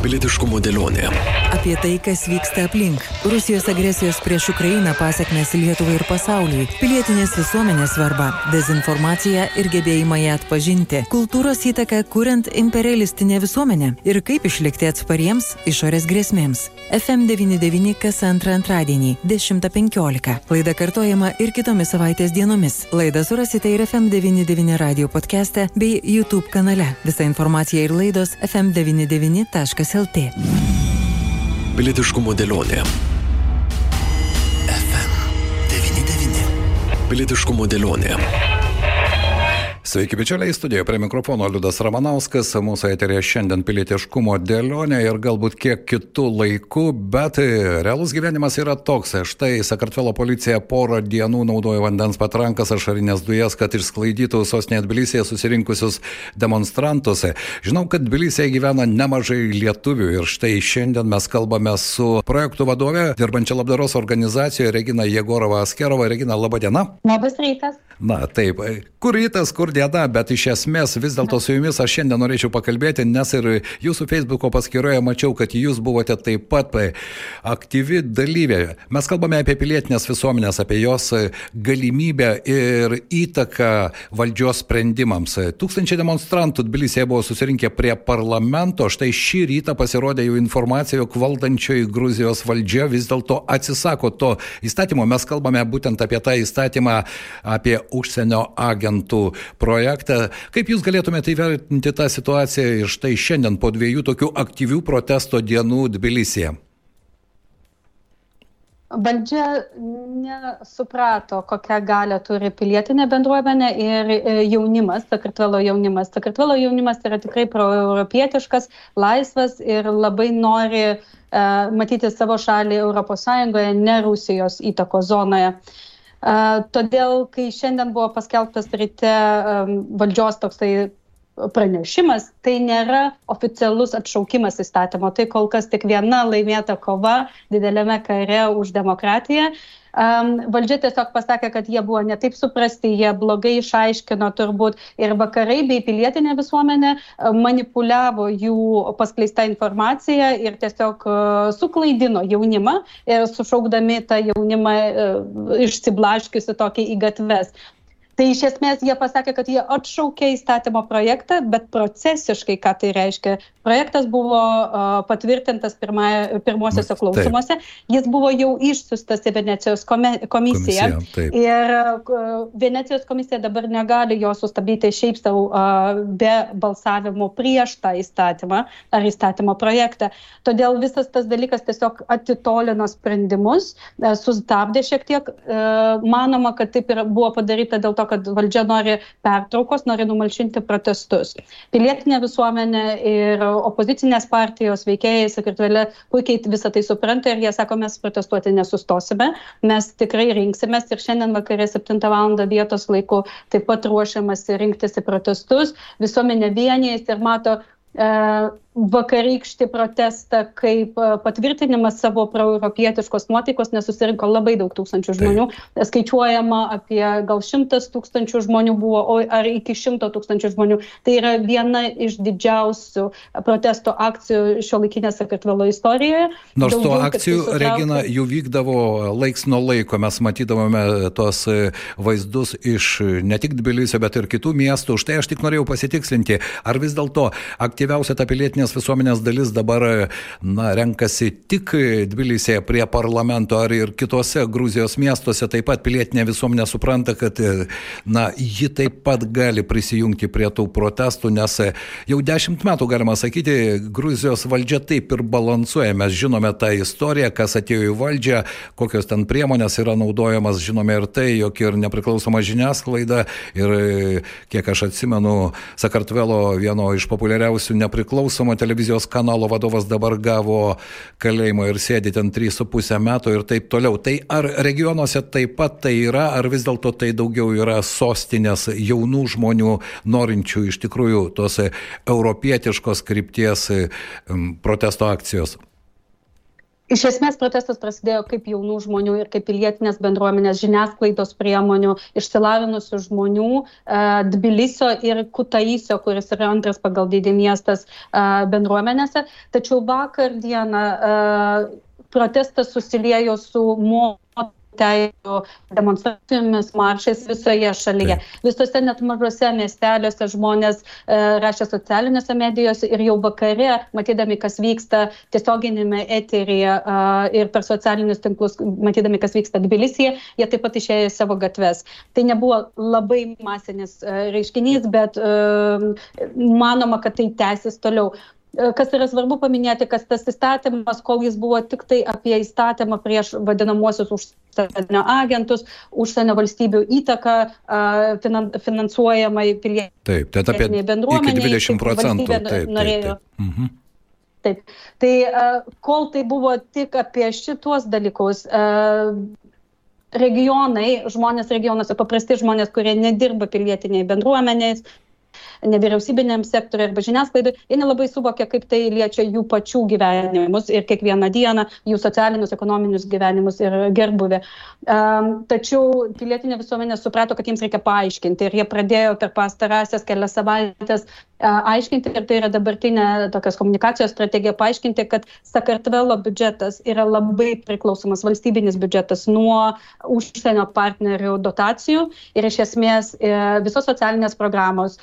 Pilietiškumo dėlionė. Apie tai, kas vyksta aplink. Rusijos agresijos prieš Ukrainą pasiekmes Lietuvai ir pasauliui. Pilietinės visuomenės svarba. Dezinformacija ir gebėjimą ją atpažinti. Kultūros įtaka kuriant imperialistinę visuomenę. Ir kaip išlikti atspariems išorės grėsmėms. FM99 kas antrą antradienį 10.15. Laida kartojama ir kitomis savaitės dienomis. Laidą surasite ir FM99 radio podcast'e bei YouTube kanale. Visa informacija ir laidos fm99.lt. Pilietiškumo dėlionė. FM99. Pilietiškumo dėlionė. Sveiki, bičiuliai, studijoje prie mikrofono Liudas Ramanauskas, mūsų eterėje šiandien pilietiškumo dėlionė ir galbūt kiek kitų laikų, bet realus gyvenimas yra toks. Štai Sakartvelo policija porą dienų naudojo vandens patrankas, ašarinės dujas, kad išsklaidytų sostinėje Tbilisėje susirinkusius demonstrantus. Žinau, kad Tbilisėje gyvena nemažai lietuvių ir štai šiandien mes kalbame su projektų vadove, dirbančia labdaros organizacijoje Regina Jegorova Askerova. Regina, laba diena. Labas rytas. Na taip, kur rytas, kur diena, bet iš esmės vis dėlto su jumis aš šiandien norėčiau pakalbėti, nes ir jūsų Facebook'o paskyroje mačiau, kad jūs buvote taip pat aktyvi dalyvė. Mes kalbame apie pilietinės visuomenės, apie jos galimybę ir įtaką valdžios sprendimams. Tūkstančiai demonstrantų Tbilisėje buvo susirinkę prie parlamento, štai šį rytą pasirodė jų informacija, jog valdančioji Gruzijos valdžia vis dėlto atsisako to įstatymo. Mes kalbame būtent apie tą įstatymą, apie užsienio agentų projektą. Kaip Jūs galėtumėte įvertinti tą situaciją ir štai šiandien po dviejų tokių aktyvių protesto dienų Tbilisėje? Valdžia nesuprato, kokią galę turi pilietinė bendruomenė ir jaunimas, Sakartvelo jaunimas. Sakartvelo jaunimas yra tikrai proeuropietiškas, laisvas ir labai nori uh, matyti savo šalį ES, ne Rusijos įtako zonoje. Uh, todėl, kai šiandien buvo paskelbtas ryte valdžios toksai pranešimas, tai nėra oficialus atšaukimas įstatymo, tai kol kas tik viena laimėta kova dideliame kare už demokratiją. Um, valdžia tiesiog pasakė, kad jie buvo netaip suprasti, jie blogai išaiškino turbūt ir vakarai bei pilietinė visuomenė manipuliavo jų paskleistą informaciją ir tiesiog uh, suklaidino jaunimą ir sušaukdami tą jaunimą uh, išsiblaškiusi tokį į gatves. Tai iš esmės jie pasakė, kad jie atšaukė įstatymo projektą, bet procesiškai, ką tai reiškia, projektas buvo uh, patvirtintas pirmąją, pirmosiuose klausimuose, taip. jis buvo jau išsiustas į Venecijos komisiją. Komisija, taip. ir uh, Venecijos komisija dabar negali jo sustabdyti šiaip savo uh, be balsavimo prieš tą įstatymą ar įstatymo projektą. Todėl visas tas dalykas tiesiog atitolino sprendimus, sustabdė šiek tiek. Manoma, kad taip ir buvo padaryta dėl to, kad valdžia nori pertraukos, nori numalšinti protestus. Pilietinė visuomenė ir opozicinės partijos veikėjai Sakartvele puikiai visą tai supranta ir jie sako, mes protestuoti nesustosime, mes tikrai rinksimės ir šiandien vakarė 7 val. vietos laiku taip pat ruošiamasi rinktis į protestus, visuomenė vienijasi ir mato vakarykštį protestą kaip patvirtinimas savo proeuropietiškos nuotaikos, nes susirinko labai daug tūkstančių žmonių. Taip. Skaičiuojama apie gal šimtas tūkstančių žmonių buvo, o ar iki šimto tūkstančių žmonių. Tai yra viena iš didžiausių protesto akcijų šio laikinės Sakartvelo istorijoje. Nors to akcijų, sutraukė... Regina, jų vykdavo laiks nuo laiko. Mes matydavome tos vaizdus iš ne tik Tbilisio, bet ir kitų miestų. Už tai aš tik norėjau pasitikslinti, ar vis dėlto aktyviausia ta pilietinės visuomenės dalis dabar na, renkasi tik Tbilisėje prie parlamento ar ir kitose Gruzijos miestuose. Taip pat pilietinė visuomenė supranta, kad na, ji taip pat gali prisijungti prie tų protestų, nes jau dešimt metų, galima sakyti, Gruzijos valdžia taip ir balansuoja. Mes žinome tą istoriją, kas atėjo į valdžią, kokios ten priemonės yra naudojamas, žinome ir tai, jog ir nepriklausoma žiniasklaida ir kiek aš atsimenu, Sakartvelo vieno iš populiariausių nepriklausomo televizijos kanalo vadovas dabar gavo kalėjimo ir sėdi ten 3,5 metų ir taip toliau. Tai ar regionuose taip pat tai yra, ar vis dėlto tai daugiau yra sostinės jaunų žmonių, norinčių iš tikrųjų tos europietiškos krypties protesto akcijos? Iš esmės protestas prasidėjo kaip jaunų žmonių ir kaip pilietinės bendruomenės žiniasklaidos priemonių, išsilavinusių žmonių e, Tbilisio ir Kutaisio, kuris yra antras pagal dydį miestas e, bendruomenėse. Tačiau vakar dieną e, protestas susiliejo su mo teisų demonstracijomis, maršais visoje šalyje. Visose net mažose miesteliuose žmonės e, rašė socialiniuose medijose ir jau vakare, matydami, kas vyksta tiesioginėme eteryje e, ir per socialinius tinklus, matydami, kas vyksta Tbilisyje, jie taip pat išėjo į savo gatves. Tai nebuvo labai masinis e, reiškinys, bet e, manoma, kad tai tęsis toliau. E, kas yra svarbu paminėti, kad tas įstatymas, kol jis buvo tik tai apie įstatymą prieš vadinamuosius užsienio agentus, užsienio valstybių įtaką finansuojamai pilietiniai taip, tai apie bendruomeniai. 20 procentų. Taip, taip, norėjo. Taip. Mhm. Taip. Tai kol tai buvo tik apie šituos dalykus, regionai, žmonės regionuose, paprasti žmonės, kurie nedirba pilietiniai bendruomeniais, nevyriausybiniam sektoriui arba žiniasklaidai, jie nelabai suvokia, kaip tai liečia jų pačių gyvenimus ir kiekvieną dieną jų socialinius, ekonominius gyvenimus ir gerbuvę. Um, tačiau pilietinė visuomenė suprato, kad jiems reikia paaiškinti ir jie pradėjo per pastarąsias kelias savaitės aiškinti, ir tai yra dabartinė tokios komunikacijos strategija, paaiškinti, kad Sakartvelo biudžetas yra labai priklausomas valstybinis biudžetas nuo užsienio partnerių dotacijų ir iš esmės e, visos socialinės programos,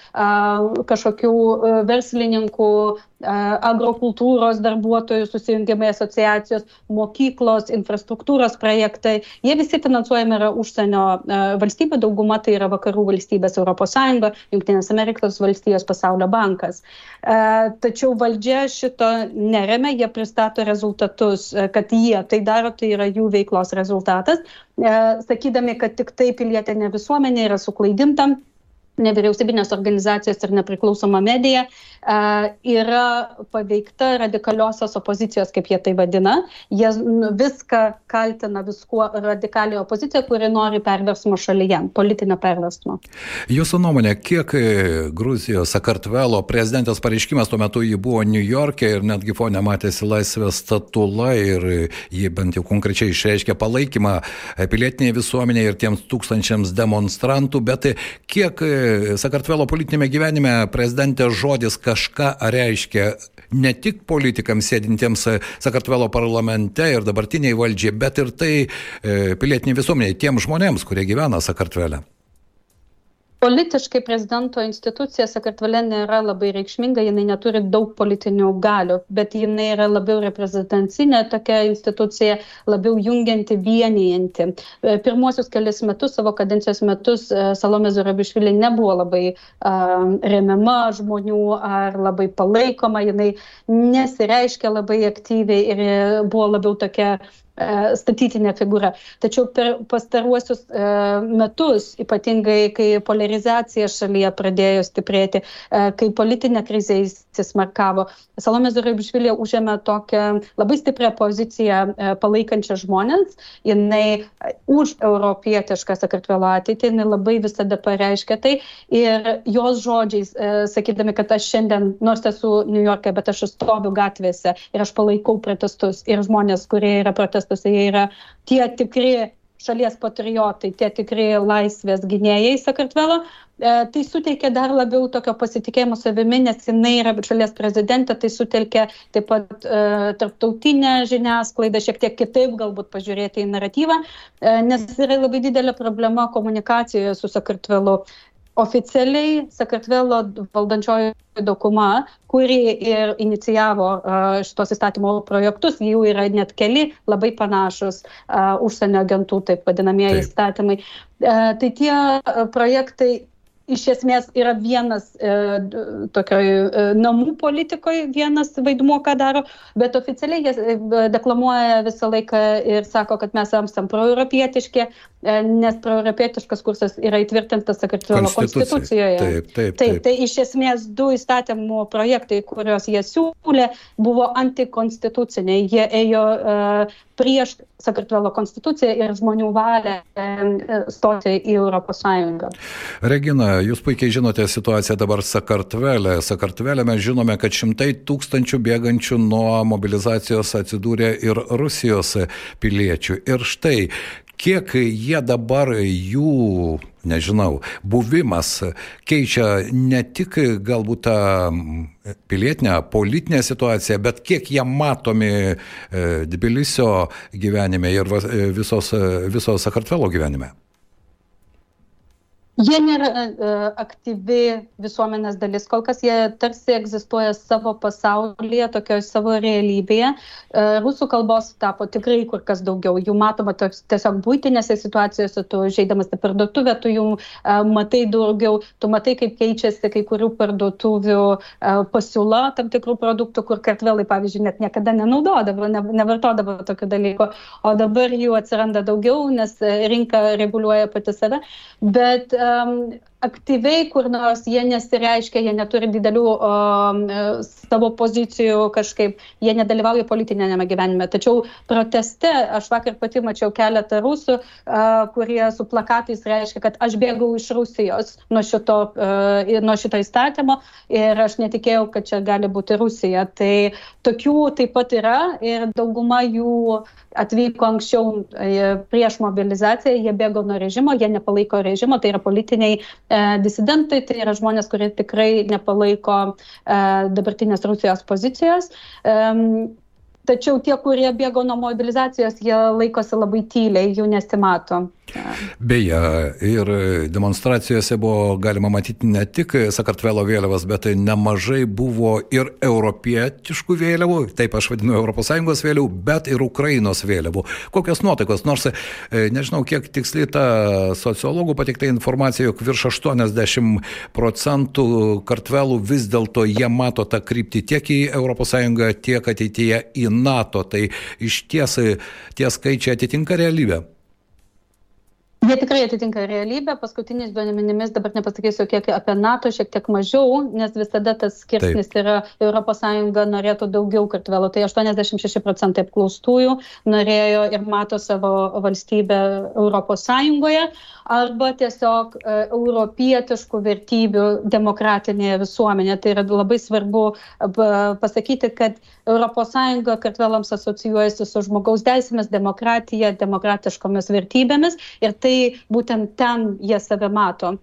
kažkokių e, verslininkų, agrokultūros darbuotojų susijungimai asociacijos, mokyklos, infrastruktūros projektai, jie visi finansuojami yra užsienio valstybė, dauguma tai yra vakarų valstybės ES, Junktinės Amerikos valstijos, pasaulio bankas. Tačiau valdžia šito neremia, jie pristato rezultatus, kad jie tai daro, tai yra jų veiklos rezultatas, sakydami, kad tik tai pilietinė visuomenė yra suklaidinta nevyriausybinės organizacijos ir nepriklausoma medija yra paveikta radikaliosios opozicijos, kaip jie tai vadina. Jie viską kaltina viskuo radikaliai opozicija, kuri nori perversmo šalyje, politinio perversmo. Jūsų nuomonė, kiek e, Gruzijos Sakartvelo prezidentės pareiškimas tuo metu jį buvo New York'e ir netgi fone matėsi laisvės statula ir jį bent jau konkrečiai išreiškė palaikymą pilietiniai visuomeniai ir tiems tūkstančiams demonstrantų, bet kiek e, Sakartvelo politinėme gyvenime prezidentės žodis kažką reiškia ne tik politikams sėdintiems Sakartvelo parlamente ir dabartiniai valdžiai, bet ir tai e, pilietiniai visuomeniai, tiem žmonėms, kurie gyvena Sakartvele politiškai prezidento institucija sakartvele nėra labai reikšminga jinai neturi daug politinių galių bet jinai yra labiau reprezentacinė tokia institucija labiau jungianti vienijanti. E, pirmuosius kelis metus savo kadencijos metus e, salomė zurabišvili nebuvo labai uh, remiama žmonių ar labai palaikoma jinai nesireiškė labai aktyviai ir buvo labiau tokia E, statytinė figūra. Tačiau per pastaruosius e, metus, ypatingai kai polarizacija šalyje pradėjo stiprėti, e, kai politinė krizė įsismarkavo, Salomė Zurabišvilė užėmė tokią labai stiprią poziciją palaikančią žmonės. Jinai už europietišką Sakartvelo ateitį, jinai labai visada pareiškia tai. Ir jos žodžiais, sakydami, kad aš šiandien, nors esu New York'e, bet aš stoviu gatvėse ir aš palaikau protestus ir žmonės, kurie yra protestai protestas, jie yra tie tikri šalies patriotai, tie tikri laisvės gynėjai Sakartvelo, e, tai suteikia dar labiau tokio pasitikėjimo savimi, nes jinai yra šalies prezidentė, tai sutelkia taip pat e, tarptautinę žiniasklaidą, šiek tiek kitaip galbūt pažiūrėti į naratyvą, e, nes yra labai didelė problema komunikacijoje su Sakartvelu oficialiai Sakartvelo valdančioji dauguma, kuri ir inicijavo šitos įstatymo projektus, jų yra net keli labai panašus užsienio agentų, taip vadinamieji įstatymai. Tai tie projektai iš esmės yra vienas e, tokioj e, namų politikoje, vienas vaidmuo, ką daro, bet oficialiai jie e, deklamuoja visą laiką ir sako, kad mes esame proeuropietiški, e, nes proeuropietiškas kursas yra įtvirtintas Sakartvelo konstitucijoje. Taip, taip, taip. taip, tai iš esmės du įstatymų projektai, kuriuos jie siūlė, buvo antikonstituciniai. Jie ėjo e, prieš Sakartvelo konstituciją ir žmonių valią stoti į Sąjungą. Regina, jūs puikiai žinote situaciją dabar Sakartvelė. Sakartvelė mes žinome, kad šimtai tūkstančių bėgančių nuo mobilizacijos atsidūrė ir Rusijos piliečių. Ir štai, kiek jie dabar jų, nežinau, buvimas keičia ne tik galbūt tą pilietinę, politinę situaciją, bet kiek jie matomi e, Tbilisio gyvenime ir e, visos, e, viso Sakartvelo gyvenime. Jie nėra uh, aktyvi visuomenės dalis, kol kas jie tarsi egzistuoja savo pasaulyje, tokioje savo realybėje. Uh, rusų kalbos tapo tikrai kur kas daugiau. Jų matoma tiesiog būtinėse situacijose, tu žaidamas į parduotuvę, tu jų matai daugiau, tu matai, kaip keičiasi kai kurių parduotuvių pasiūla tam tikrų produktų, kur kartvelai, pavyzdžiui, net niekada nenaudodavo, ne, nevartodavo tokių dalykų. O dabar jų atsiranda daugiau, nes rinka reguliuoja pati save. Bet uh, um, aktyviai kur nors jie nesireiškia, jie neturi didelių o, savo pozicijų kažkaip, jie nedalyvauja politinėme gyvenime. Tačiau proteste, aš vakar pati mačiau keletą rusų, a, kurie su plakatais reiškia, kad aš bėgau iš Rusijos nuo šito, a, nuo šito įstatymo ir aš netikėjau, kad čia gali būti Rusija. Tai tokių taip pat yra ir dauguma jų atvyko anksčiau e, prieš mobilizaciją, jie bėgo nuo režimo, jie nepalaiko režimo, tai yra politiniai E, disidentai, tai yra žmonės, kurie tikrai nepalaiko e, dabartinės Rusijos pozicijos. Tačiau tie, kurie bėgo nuo mobilizacijos, jie laikosi labai tyliai, jų nesimato. Beje, ir demonstracijose buvo galima matyti ne tik Sakartvelo vėliavas, bet tai nemažai buvo ir europietiškų vėliavų, taip aš vadinu ES vėliavų, bet ir Ukrainos vėliavų. Kokios nuotaikos, nors e, nežinau, kiek tiksliai ta sociologų patikta informacija, jog virš 80 procentų kartvelų vis dėlto jie mato tą kryptį tiek į ES, tiek ateityje į NATO. Tai iš ties tie skaičiai atitinka realybę. Jie tikrai atitinka realybę. Paskutiniais duomenimis, dabar nepasakysiu, kiek apie NATO, šiek tiek mažiau, nes visada tas skirsnis Taip. yra ES norėtų daugiau kartvelų. Tai 86 procentai apklaustųjų norėjo ir mato savo valstybę ES arba tiesiog e, europietiškų vertybių demokratinėje visuomenėje. Tai yra labai svarbu pasakyti, kad ES kartvelams asocijuojasi su žmogaus teisėmis, demokratija, demokratiškomis vertybėmis ir tai būtent ten jie save mato.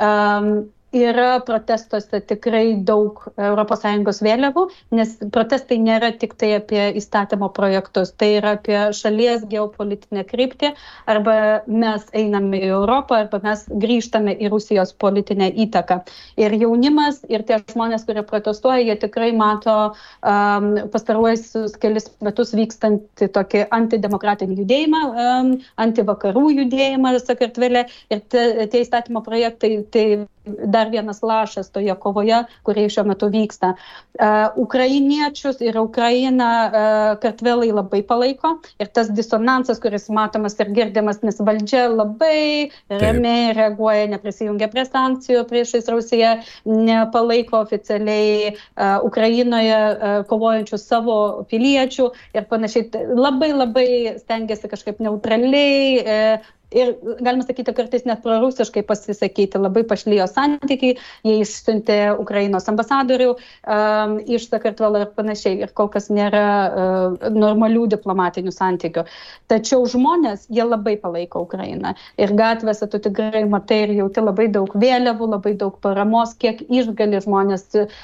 Um, yra protestuose tikrai daug ES vėliavų, nes protestai nėra tik tai apie įstatymo projektus, tai yra apie šalies geopolitinę kryptį, arba mes einame į Europą, arba mes grįžtame į Rusijos politinę įtaką. Ir jaunimas, ir tie žmonės, kurie protestuoja, jie tikrai mato um, pastaruosius kelis metus vykstantį tokį antidemokratinį judėjimą, um, antivakarų judėjimą Sakartvelė ir te, tie įstatymo projektai tai dar vienas lašas toje kovoje, kurie šiuo metu vyksta. Uh, ukrainiečius ir Ukrainą uh, kartvelai labai palaiko ir tas disonansas, kuris matomas ir girdimas, nes valdžia labai ramiai reaguoja, neprisijungia prie sankcijų priešais Rusiją, nepalaiko oficialiai uh, Ukrainoje kovojančių savo piliečių ir panašiai. Labai labai stengiasi kažkaip neutraliai ir galima sakyti kartais net prorusiškai pasisakyti, labai pašlyjo santykiai, jie išsiuntė Ukrainos ambasadorių um, iš Sakartvelo ir panašiai, ir kol kas nėra uh, normalių diplomatinių santykių. Tačiau žmonės, jie labai palaiko Ukrainą ir gatvėse tu tikrai matai ir jauti labai daug vėliavų, labai daug paramos, kiek išgali žmonės uh,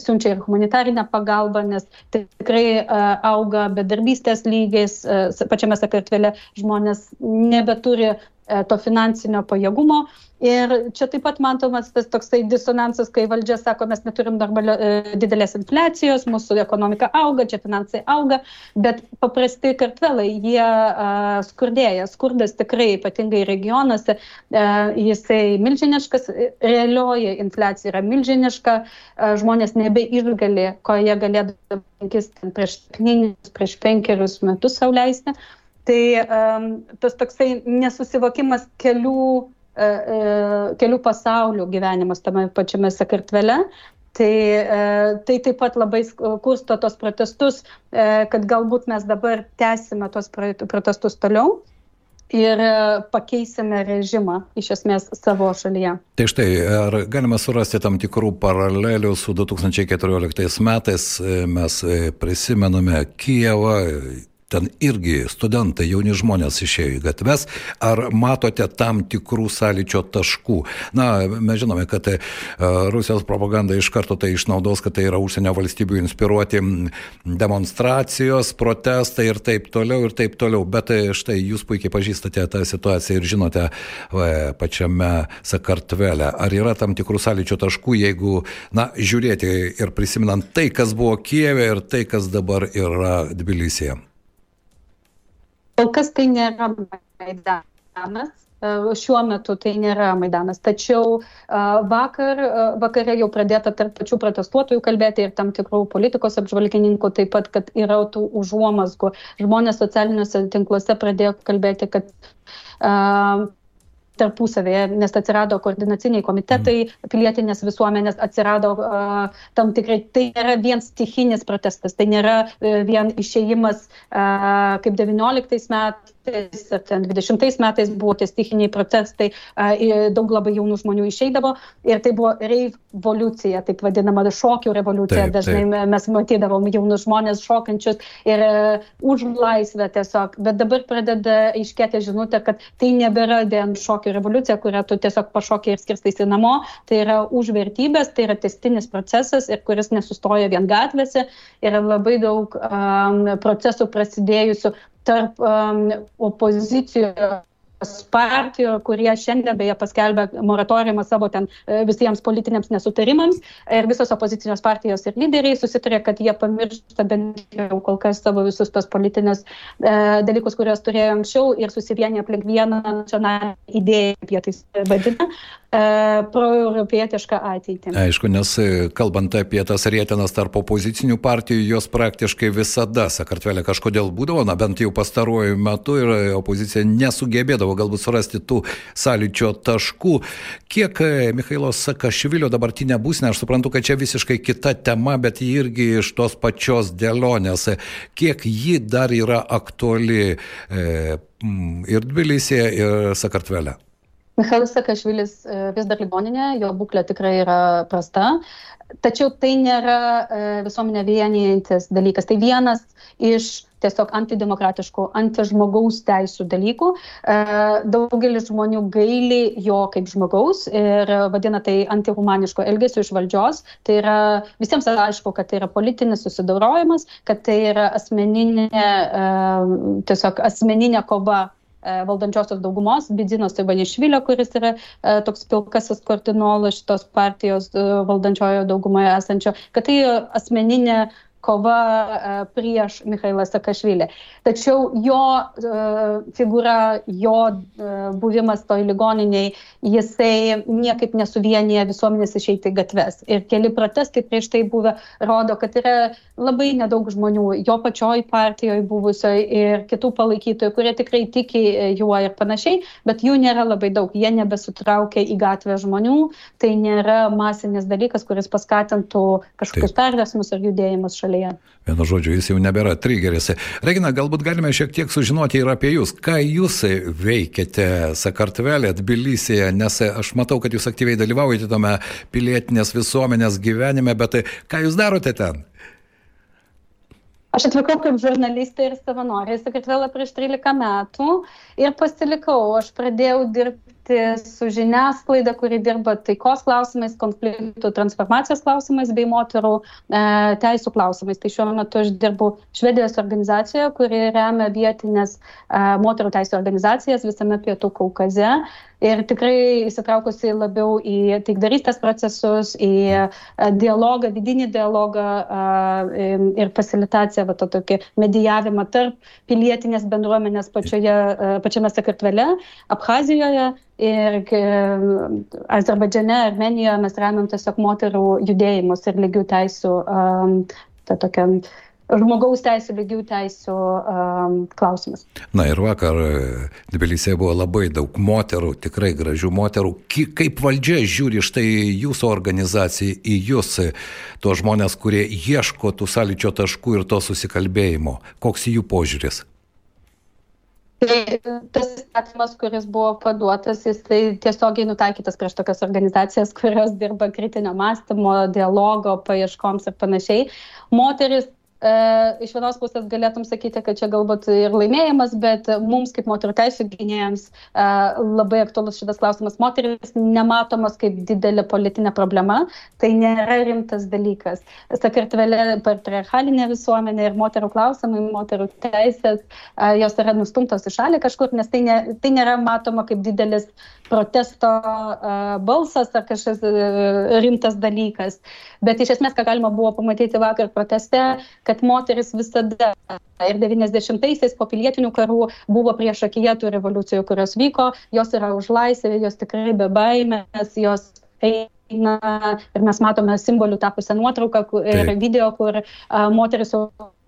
siunčia ir humanitarinę pagalbą, nes tikrai uh, auga bedarbystės lygis, uh, pačiame Sakartvele žmonės nebeturi neturi e, to finansinio pajėgumo. Ir čia taip pat matomas tas toksai disonansas, kai valdžia sako, mes neturim normalio, e, didelės infliacijos, mūsų ekonomika auga, čia finansai auga, bet paprastai kartvelai, jie uh, skurdėja. Skurdas tikrai, ypatingai regionuose, uh, jisai milžiniškas, realioji infliacija yra milžiniška, uh, žmonės nebeišgali, ko jie galėdavo prieš, prieš penkerius metus sauliaisti. Tai um, tas toksai nesusivokimas kelių, uh, uh, kelių pasaulių gyvenimas tame pačiame Sakartvele, Tai, tai taip pat labai kursto tos protestus, kad galbūt mes dabar tęsime tos protestus toliau ir pakeisime režimą iš esmės savo šalyje. Tai štai, ar galima surasti tam tikrų paralelių su 2014 metais, mes prisimename Kievą, ten irgi studentai, jauni žmonės išėjo į gatves. Ar matote tam tikrų sąlyčio taškų? Na, mes žinome, kad uh, Rusijos propaganda iš karto tai išnaudos, kad tai yra užsienio valstybių inspiruoti demonstracijos, protestai ir taip toliau, ir taip toliau. Bet e, štai jūs puikiai pažįstate tą situaciją ir žinote va, pačiame Sakartvele. Ar yra tam tikrų sąlyčio taškų, jeigu, na, žiūrėti ir prisiminant tai, kas buvo Kijeve ir tai, kas dabar yra Tbilisėje? Kol kas tai nėra Maidanas, e, šiuo metu tai nėra Maidanas. Tačiau e, vakar, e, vakare jau pradėta tarp pačių protestuotojų kalbėti ir tam tikrų politikos apžvalgininkų, taip pat, kad yra tų užuomasgų. Žmonės socialiniuose tinkluose pradėjo kalbėti, kad uh, tarpusavėje, nes atsirado koordinaciniai komitetai, mm. pilietinės visuomenės atsirado uh, tam tikrai, tai nėra vien stichinis protestas, tai nėra uh, vien išėjimas uh, kaip 19 metais metais ar ten 20 metais buvo tie stichiniai protestai, daug labai jaunų žmonių išeidavo ir tai buvo revoliucija, taip vadinama šokių revoliucija. Taip, Dažnai taip. mes matydavom jaunus žmonės šokančius ir uh, už laisvę tiesiog, bet dabar pradeda aiškėti žinutė, kad tai nebėra vien šokių revoliucija, kurią tu tiesiog pašokiai ir skirstaisi namo, tai yra už vertybės, tai yra testinis procesas ir kuris nesustoja vien gatvėse, yra labai daug um, procesų prasidėjusių tarp um, opozicijos partijų, kurie šiandien beje paskelbė moratoriumą savo ten e, visiems politiniams nesutarimams ir visos opozicinės partijos ir lyderiai susitarė, kad jie pamiršta bent jau kol kas savo visus tos politinės e, dalykus, kuriuos turėjo anksčiau ir susivienė aplink vieną nacionalinę idėją, kaip jie tai vadina, e, proeuropietišką ateitį. Aišku, nes e, kalbant apie tas rėtenas tarp opozicinių partijų, jos praktiškai visada Sakartvelė kažkodėl būdavo, na bent jau pastaruoju metu ir opozicija nesugebėdavo pavykdavo galbūt surasti tų sąlyčio taškų. Kiek e, Mikhailos Sakašvilio dabartinė būsnė, aš suprantu, kad čia visiškai kita tema, bet ji irgi iš tos pačios dėlionės, kiek ji dar yra aktuali e, ir Tbilisėje, ir Sakartvele. Mikhailas Sakašvilis e, vis dar ligoninė, jo būklė tikrai yra prasta. Tačiau tai nėra e, visuomenė vienijantis dalykas. Tai vienas iš tiesiog antidemokratiškų, antižmogaus teisų dalykų. E, daugelis žmonių gaili jo kaip žmogaus ir vadina tai antihumaniško elgesio iš valdžios. Tai yra visiems aišku, kad tai yra politinis susidaurojimas, kad tai yra asmeninė, tiesiog asmeninė kova valdančiosios daugumos, Bidzinos Ivanišvilio, kuris yra e, toks pilkasis kardinolas šitos partijos e, valdančiojo daugumoje esančio, kad tai asmeninė kova e, prieš Mikhailą Sakašvilį. Tačiau jo e, figūra, jo e, buvimas toj ligoniniai, jisai niekaip nesuvienyje visuomenės išeiti į gatves. Ir keli protestai prieš tai buvę rodo, kad yra labai nedaug žmonių jo pačioj partijoje buvusioje ir kitų palaikytojų, kurie tikrai tiki juo ir panašiai, bet jų nėra labai daug. Jie nebesutraukia į gatvę žmonių, tai nėra masinis dalykas, kuris paskatintų kažkokius perversmus ar judėjimus šalia šalyje. Vienu žodžiu, jis jau nebėra trigeris. Regina, galbūt galime šiek tiek sužinoti ir apie jūs. Ką jūs veikiate Sakartvelė, Tbilisėje, nes aš matau, kad jūs aktyviai dalyvaujate tame pilietinės visuomenės gyvenime, bet ką jūs darote ten? Aš atvykau kaip žurnalistė ir savanorė į Sakartvelą prieš 13 metų ir pasilikau. Aš pradėjau dirbti dirbti su žiniasklaida, kuri dirba taikos klausimais, konfliktų transformacijos klausimais bei moterų e, teisų klausimais. Tai šiuo metu aš dirbu Švedijos organizacijoje, kuri remia vietinės e, moterų teisų organizacijas visame pietų Kaukaze. Ir tikrai įsitraukusi labiau į taikdarystės procesus, į e, dialogą, vidinį dialogą e, ir facilitaciją, va, to tokį medijavimą tarp pilietinės bendruomenės pačioje, e, pačiame Sakartvele, Abhazijoje Ir Azerbaidžiane, Armenijoje mes remiam tiesiog moterų judėjimus ir lygių teisų um, tą tokią žmogaus teisų, lygių teisų um, klausimas. Na ir vakar Tbilisėje buvo labai daug moterų, tikrai gražių moterų. Kaip valdžia žiūri štai jūsų organizacijai, į jūs, tuos žmonės, kurie ieško tų sąlyčio taškų ir to susikalbėjimo? Koks jų požiūris? Tai tas įstatymas, kuris buvo paduotas, jis tai tiesiogiai nutaikytas prieš tokias organizacijas, kurios dirba kritinio mąstymo, dialogo, paieškoms ir panašiai. Moteris E, iš vienos pusės galėtum sakyti, kad čia galbūt ir laimėjimas, bet mums kaip moterų teisų gynėjams e, labai aktuolus šitas klausimas. Moteris nematomas kaip didelė politinė problema, tai nėra rimtas dalykas. Sakartvelė patriarchalinė visuomenė ir moterų klausimai, moterų teisės, e, jos yra nustumtos į šalį kažkur, nes tai, ne, tai nėra matoma kaip didelis protesto balsas ar kažkas rimtas dalykas. Bet iš esmės, ką galima buvo pamatyti vakar proteste, kad moteris visada ir 90-aisiais po pilietinių karų buvo prieš akiją tų revoliucijų, kurios vyko, jos yra už laisvę, jos tikrai be baimės, jos eina. Ir mes matome simbolių tapusią nuotrauką ir video, kur uh, moteris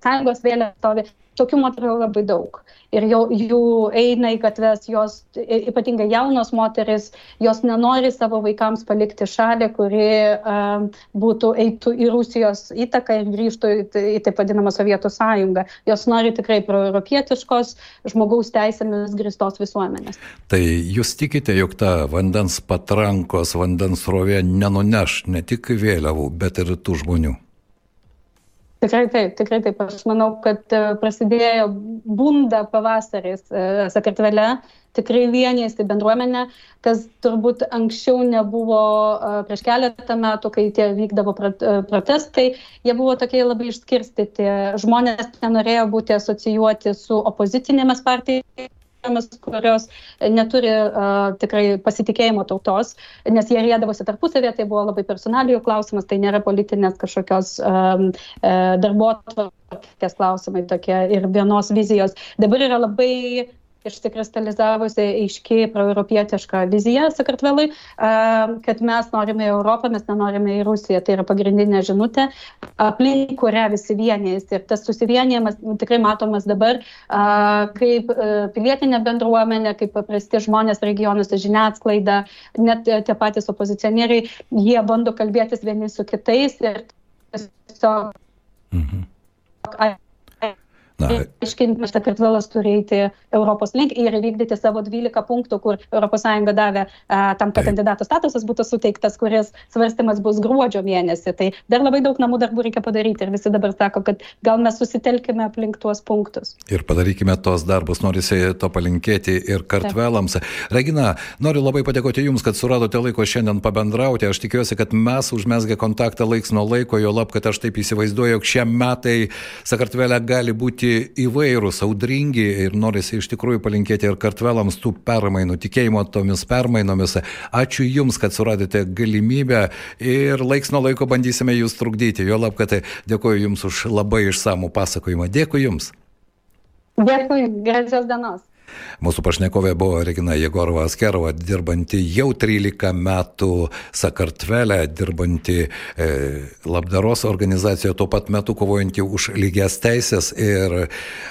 sąjungos vėliava stovi. Tokių moterų labai daug. Ir jau, jų eina į gatves, jos, ypatingai jaunos moteris, jos nenori savo vaikams palikti šalį, kuri uh, būtų eitų į Rusijos įtaką ir grįžtų į, į taip vadinamą Sovietų sąjungą. Jos nori tikrai proeuropietiškos, žmogaus teisėmis gristos visuomenės. Tai jūs tikite, jog ta vandens patrankos, vandens rovė nenuneš ne tik vėliavų, bet ir tų žmonių? Tikrai taip, tikrai taip. Aš manau, kad e, prasidėjo bunda pavasaris e, Sakartvele, tikrai vienėsi bendruomenė, kas turbūt anksčiau nebuvo e, prieš keletą metų, kai tie vykdavo protestai, jie buvo tokie labai išskirstyti. Žmonės nenorėjo būti asocijuoti su opozicinėmis partijomis kurios neturi uh, tikrai pasitikėjimo tautos, nes jie rėdavosi tarpusavėje, tai buvo labai personalijų klausimas, tai nėra politinės kažkokios um, darbo atvarkės klausimai tokie ir vienos vizijos. Dabar yra labai išsikristalizavusi aiški proeuropietiška vizija Sakartvelui, kad mes norime į Europą, mes nenorime į Rusiją. Tai yra pagrindinė žinutė, aplink kurią visi vienėjasi. Ir tas susivienijimas tikrai matomas dabar, kaip pilietinė bendruomenė, kaip paprasti žmonės regionuose žiniasklaida, net tie patys opozicionieriai, jie bando kalbėtis vieni su kitais ir tiesiog. Mhm aiškinti, Sakartvelas turi eiti Europos link ir įvykdyti savo 12 punktų, kur ES davė a, tam, kad kandidato statusas būtų suteiktas, kuris svarstymas bus gruodžio mėnesį. Tai dar labai daug namų darbų reikia padaryti ir visi dabar sako, kad gal mes susitelkime aplink tuos punktus. Ir padarykime tos darbus, norisi to palinkėti ir kartvelams. Regina, noriu labai padėkoti Jums, kad suradote laiko šiandien pabendrauti. Aš tikiuosi, kad mes užmesgę kontaktą laiks nuo laiko, jo lab, kad aš taip įsivaizduoju, jog šie metai Sakartvelė gali būti įvairūs, audringi ir norisi iš tikrųjų palinkėti ir kartvelams tų permainų, tikėjimo tomis permainomis. Ačiū Jums, kad suradėte galimybę ir laiks nuo laiko bandysime Jūs trukdyti. Jo lab, kad dėkoju Jums už labai išsamų pasakojimą. Dėkui Jums. Dėkui, gražios dienos. Mūsų pašnekovė buvo Regina Jegorova Askerova, dirbanti jau 13 metų Sakartvelė, dirbanti e, labdaros organizacijoje, tuo pat metu kovojanti už lygias teisės ir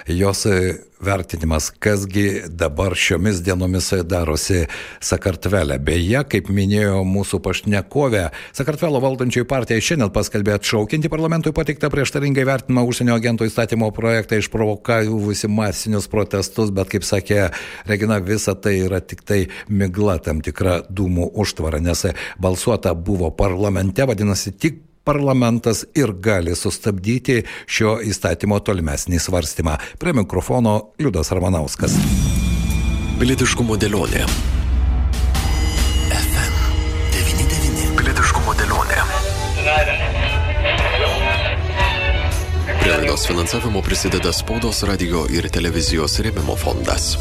jos e, vertinimas, kasgi dabar šiomis dienomis darosi Sakartvele. Beje, kaip minėjo mūsų pašnekovė, Sakartvelo valdančioji partija šiandien paskelbė atšaukinti parlamentui patiktą prieštaringai vertinimą užsienio agentų įstatymo projektą išprovokavusi masinius protestus, bet kaip sakė Regina, visa tai yra tik tai migla tam tikra dūmų užtvara, nes balsuota buvo parlamente, vadinasi, tik parlamentas ir gali sustabdyti šio įstatymo tolimesnį svarstymą. Prie mikrofono Liudas Ramanauskas. Pilietiškumo dėlionė. FM99. Pilietiškumo dėlionė. Prie laidos finansavimo prisideda spaudos radio ir televizijos rėmimo fondas.